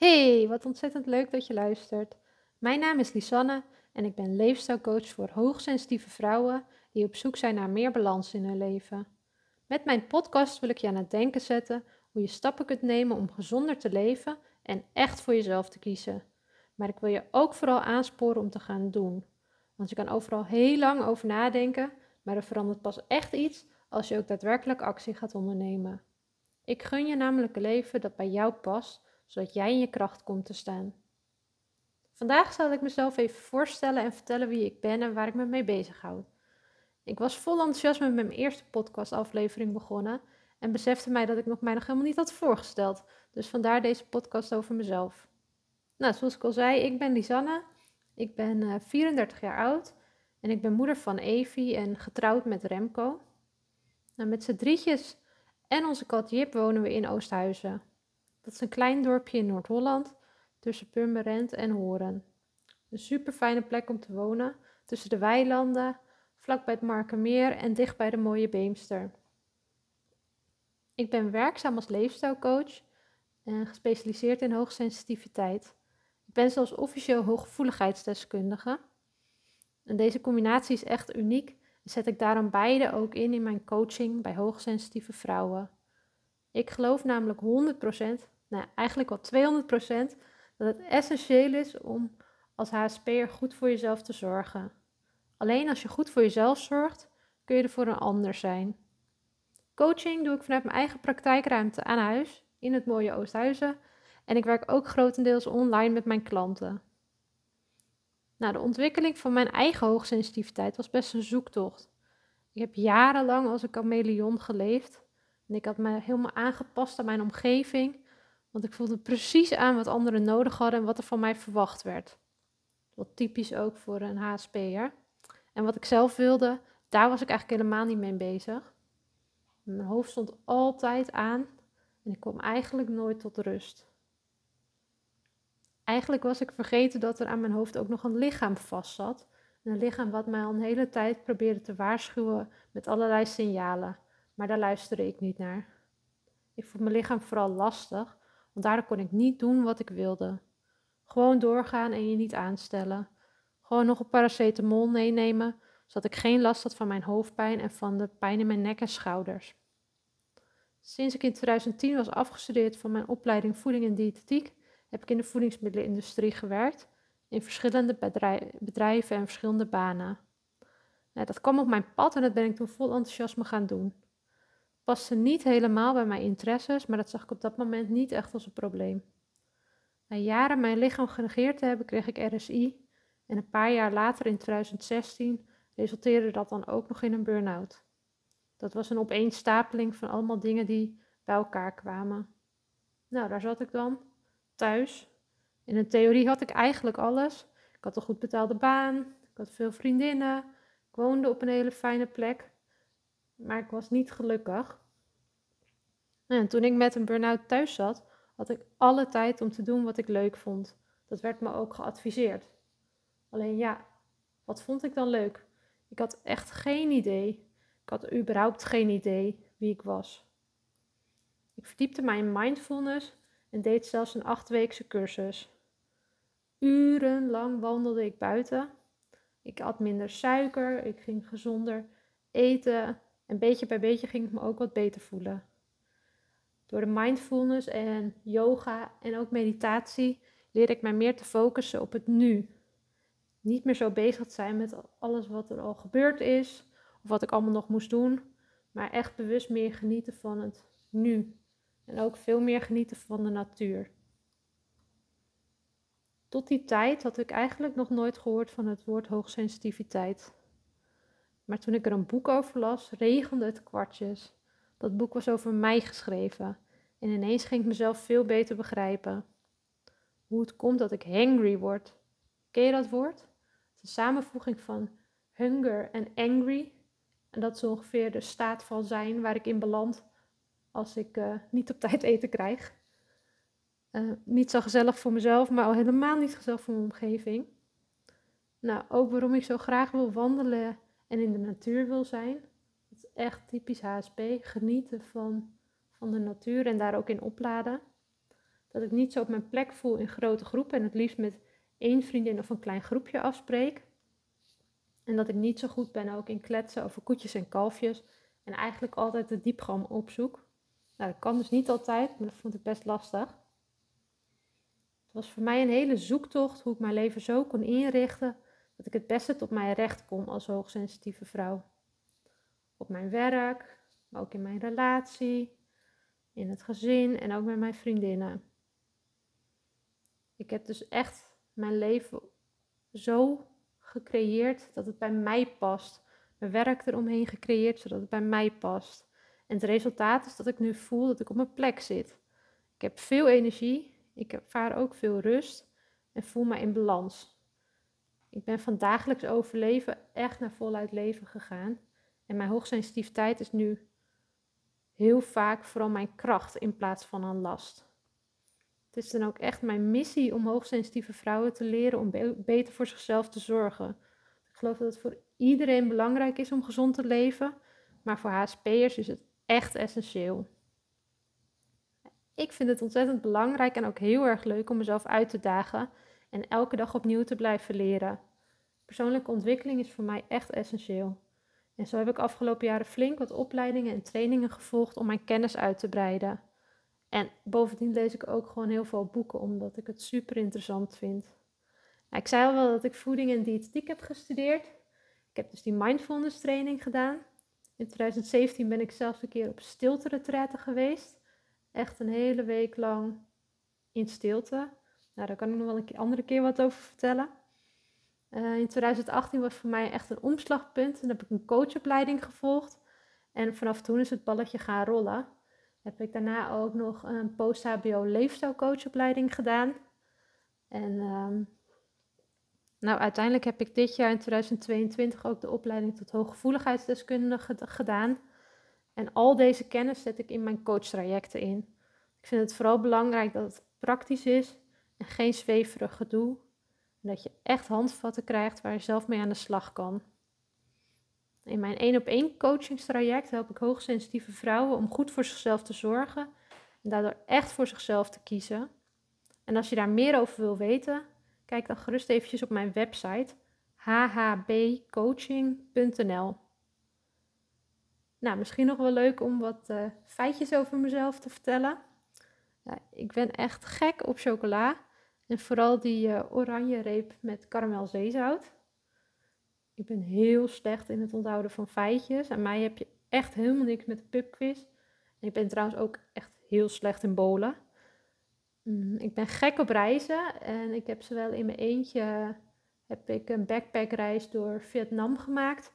Hey, wat ontzettend leuk dat je luistert. Mijn naam is Lisanne en ik ben leefstijlcoach voor hoogsensitieve vrouwen die op zoek zijn naar meer balans in hun leven. Met mijn podcast wil ik je aan het denken zetten hoe je stappen kunt nemen om gezonder te leven en echt voor jezelf te kiezen. Maar ik wil je ook vooral aansporen om te gaan doen. Want je kan overal heel lang over nadenken, maar er verandert pas echt iets als je ook daadwerkelijk actie gaat ondernemen. Ik gun je namelijk een leven dat bij jou past zodat jij in je kracht komt te staan. Vandaag zal ik mezelf even voorstellen en vertellen wie ik ben en waar ik me mee bezighoud. Ik was vol enthousiasme met mijn eerste podcastaflevering begonnen en besefte mij dat ik nog mij nog helemaal niet had voorgesteld. Dus vandaar deze podcast over mezelf. Nou, zoals ik al zei, ik ben Lisanne. Ik ben 34 eh, jaar oud en ik ben moeder van Evie en getrouwd met Remco. Nou, met z'n drietjes en onze kat Jip wonen we in Oosthuizen. Dat is een klein dorpje in Noord-Holland tussen Purmerend en Horen. Een super fijne plek om te wonen, tussen de weilanden, vlak bij het Markermeer en dicht bij de mooie Beemster. Ik ben werkzaam als leefstijlcoach en gespecialiseerd in hoogsensitiviteit. Ik ben zelfs officieel hooggevoeligheidsdeskundige. En deze combinatie is echt uniek en zet ik daarom beide ook in in mijn coaching bij hoogsensitieve vrouwen. Ik geloof namelijk 100%, nou eigenlijk wel 200%, dat het essentieel is om als HSP'er goed voor jezelf te zorgen. Alleen als je goed voor jezelf zorgt, kun je er voor een ander zijn. Coaching doe ik vanuit mijn eigen praktijkruimte aan huis in het mooie Oosthuizen en ik werk ook grotendeels online met mijn klanten. Nou, de ontwikkeling van mijn eigen hoogsensitiviteit was best een zoektocht. Ik heb jarenlang als een chameleon geleefd en ik had me helemaal aangepast aan mijn omgeving, want ik voelde precies aan wat anderen nodig hadden en wat er van mij verwacht werd. Wat typisch ook voor een HSP'er. En wat ik zelf wilde, daar was ik eigenlijk helemaal niet mee bezig. Mijn hoofd stond altijd aan en ik kwam eigenlijk nooit tot rust. Eigenlijk was ik vergeten dat er aan mijn hoofd ook nog een lichaam vast zat. Een lichaam wat mij al een hele tijd probeerde te waarschuwen met allerlei signalen maar daar luisterde ik niet naar. Ik vond mijn lichaam vooral lastig, want daardoor kon ik niet doen wat ik wilde. Gewoon doorgaan en je niet aanstellen. Gewoon nog een paracetamol meenemen, zodat ik geen last had van mijn hoofdpijn en van de pijn in mijn nek en schouders. Sinds ik in 2010 was afgestudeerd van mijn opleiding voeding en diëtetiek, heb ik in de voedingsmiddelenindustrie gewerkt, in verschillende bedrijven en verschillende banen. Nou, dat kwam op mijn pad en dat ben ik toen vol enthousiasme gaan doen paste niet helemaal bij mijn interesses, maar dat zag ik op dat moment niet echt als een probleem. Na jaren mijn lichaam genegeerd te hebben, kreeg ik RSI en een paar jaar later in 2016 resulteerde dat dan ook nog in een burn-out. Dat was een opeenstapeling van allemaal dingen die bij elkaar kwamen. Nou, daar zat ik dan, thuis. In een theorie had ik eigenlijk alles. Ik had een goed betaalde baan, ik had veel vriendinnen, ik woonde op een hele fijne plek maar ik was niet gelukkig. En toen ik met een burn-out thuis zat, had ik alle tijd om te doen wat ik leuk vond. Dat werd me ook geadviseerd. Alleen ja, wat vond ik dan leuk? Ik had echt geen idee. Ik had überhaupt geen idee wie ik was. Ik verdiepte mij in mindfulness en deed zelfs een achtweekse cursus. Urenlang wandelde ik buiten. Ik at minder suiker, ik ging gezonder eten en beetje bij beetje ging ik me ook wat beter voelen. Door de mindfulness en yoga en ook meditatie leerde ik mij meer te focussen op het nu. Niet meer zo bezig te zijn met alles wat er al gebeurd is of wat ik allemaal nog moest doen, maar echt bewust meer genieten van het nu. En ook veel meer genieten van de natuur. Tot die tijd had ik eigenlijk nog nooit gehoord van het woord hoogsensitiviteit. Maar toen ik er een boek over las, regende het kwartjes. Dat boek was over mij geschreven. En ineens ging ik mezelf veel beter begrijpen. Hoe het komt dat ik hangry word. Ken je dat woord? Het is een samenvoeging van hunger en angry. En dat is ongeveer de staat van zijn waar ik in beland als ik uh, niet op tijd eten krijg. Uh, niet zo gezellig voor mezelf, maar al helemaal niet gezellig voor mijn omgeving. Nou, ook waarom ik zo graag wil wandelen en in de natuur wil zijn. Dat is echt typisch HSP. Genieten van, van de natuur en daar ook in opladen. Dat ik niet zo op mijn plek voel in grote groepen en het liefst met één vriendin of een klein groepje afspreek. En dat ik niet zo goed ben ook in kletsen over koetjes en kalfjes. En eigenlijk altijd de diepgang opzoek. Nou, dat kan dus niet altijd, maar dat vond ik best lastig. Het was voor mij een hele zoektocht hoe ik mijn leven zo kon inrichten dat ik het beste tot mijn recht kom als hoogsensitieve vrouw. Op mijn werk, maar ook in mijn relatie, in het gezin en ook met mijn vriendinnen. Ik heb dus echt mijn leven zo gecreëerd dat het bij mij past. Mijn werk eromheen gecreëerd zodat het bij mij past. En het resultaat is dat ik nu voel dat ik op mijn plek zit. Ik heb veel energie, ik ervaar ook veel rust en voel me in balans. Ik ben van dagelijks overleven echt naar voluit leven gegaan. En mijn hoogsensitiviteit is nu heel vaak vooral mijn kracht in plaats van een last. Het is dan ook echt mijn missie om hoogsensitieve vrouwen te leren om beter voor zichzelf te zorgen. Ik geloof dat het voor iedereen belangrijk is om gezond te leven, maar voor HSP'ers is het echt essentieel. Ik vind het ontzettend belangrijk en ook heel erg leuk om mezelf uit te dagen en elke dag opnieuw te blijven leren. Persoonlijke ontwikkeling is voor mij echt essentieel. En zo heb ik afgelopen jaren flink wat opleidingen en trainingen gevolgd om mijn kennis uit te breiden. En bovendien lees ik ook gewoon heel veel boeken, omdat ik het super interessant vind. Nou, ik zei al wel dat ik voeding en diëtetiek heb gestudeerd. Ik heb dus die mindfulness training gedaan. In 2017 ben ik zelfs een keer op stilte geweest. Echt een hele week lang in stilte. Nou, daar kan ik nog wel een andere keer wat over vertellen. Uh, in 2018 was voor mij echt een omslagpunt. En heb ik een coachopleiding gevolgd. En vanaf toen is het balletje gaan rollen heb ik daarna ook nog een post-HBO leefstijlcoachopleiding gedaan. En um, nou, uiteindelijk heb ik dit jaar in 2022 ook de opleiding tot hooggevoeligheidsdeskundige gedaan. En al deze kennis zet ik in mijn coachtrajecten in. Ik vind het vooral belangrijk dat het praktisch is en geen zweverig gedoe. Dat je echt handvatten krijgt waar je zelf mee aan de slag kan. In mijn één op één coachingstraject help ik hoogsensitieve vrouwen om goed voor zichzelf te zorgen en daardoor echt voor zichzelf te kiezen. En als je daar meer over wil weten, kijk dan gerust eventjes op mijn website hhbcoaching.nl. Nou, misschien nog wel leuk om wat uh, feitjes over mezelf te vertellen. Ja, ik ben echt gek op chocola en vooral die uh, oranje reep met karamelzeezout. Ik ben heel slecht in het onthouden van feitjes. En mij heb je echt helemaal niks met de pubquiz. En ik ben trouwens ook echt heel slecht in bolen. Mm, ik ben gek op reizen. En ik heb zowel in mijn eentje heb ik een backpackreis door Vietnam gemaakt.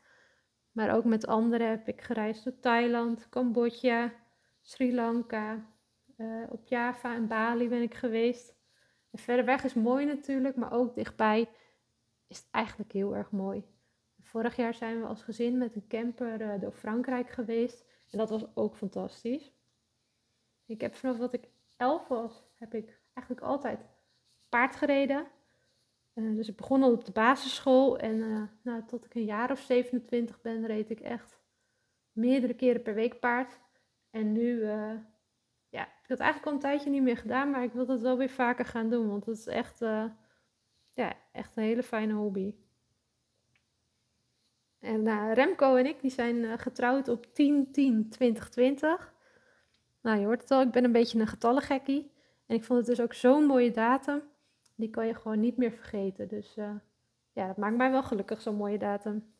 Maar ook met anderen heb ik gereisd door Thailand, Cambodja, Sri Lanka. Uh, op Java en Bali ben ik geweest. Verder weg is mooi natuurlijk, maar ook dichtbij is het eigenlijk heel erg mooi. Vorig jaar zijn we als gezin met een camper uh, door Frankrijk geweest. En dat was ook fantastisch. Ik heb vanaf dat ik elf was, heb ik eigenlijk altijd paard gereden. Uh, dus ik begon al op de basisschool. En uh, nou, tot ik een jaar of 27 ben, reed ik echt meerdere keren per week paard. En nu, ja, ik het eigenlijk al een tijdje niet meer gedaan. Maar ik wil het wel weer vaker gaan doen. Want het is echt, ja, echt een hele fijne hobby. En uh, Remco en ik die zijn uh, getrouwd op 10-10-2020. Nou, je hoort het al, ik ben een beetje een getallengekkie. En ik vond het dus ook zo'n mooie datum. Die kan je gewoon niet meer vergeten. Dus ja, dat maakt mij wel gelukkig, zo'n mooie datum.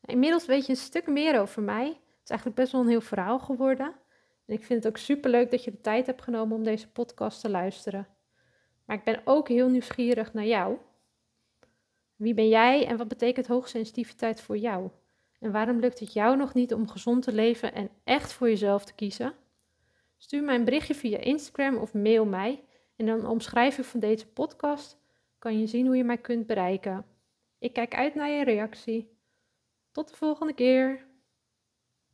Inmiddels weet je een stuk meer over mij. Het is eigenlijk best wel een heel verhaal geworden. En ik vind het ook super leuk dat je de tijd hebt genomen om deze podcast te luisteren. Maar ik ben ook heel nieuwsgierig naar jou. Wie ben jij en wat betekent hoogsensitiviteit voor jou? En waarom lukt het jou nog niet om gezond te leven en echt voor jezelf te kiezen? Stuur mij een berichtje via Instagram of mail mij. En dan omschrijving van deze podcast kan je zien hoe je mij kunt bereiken. Ik kijk uit naar je reactie. Tot de volgende keer.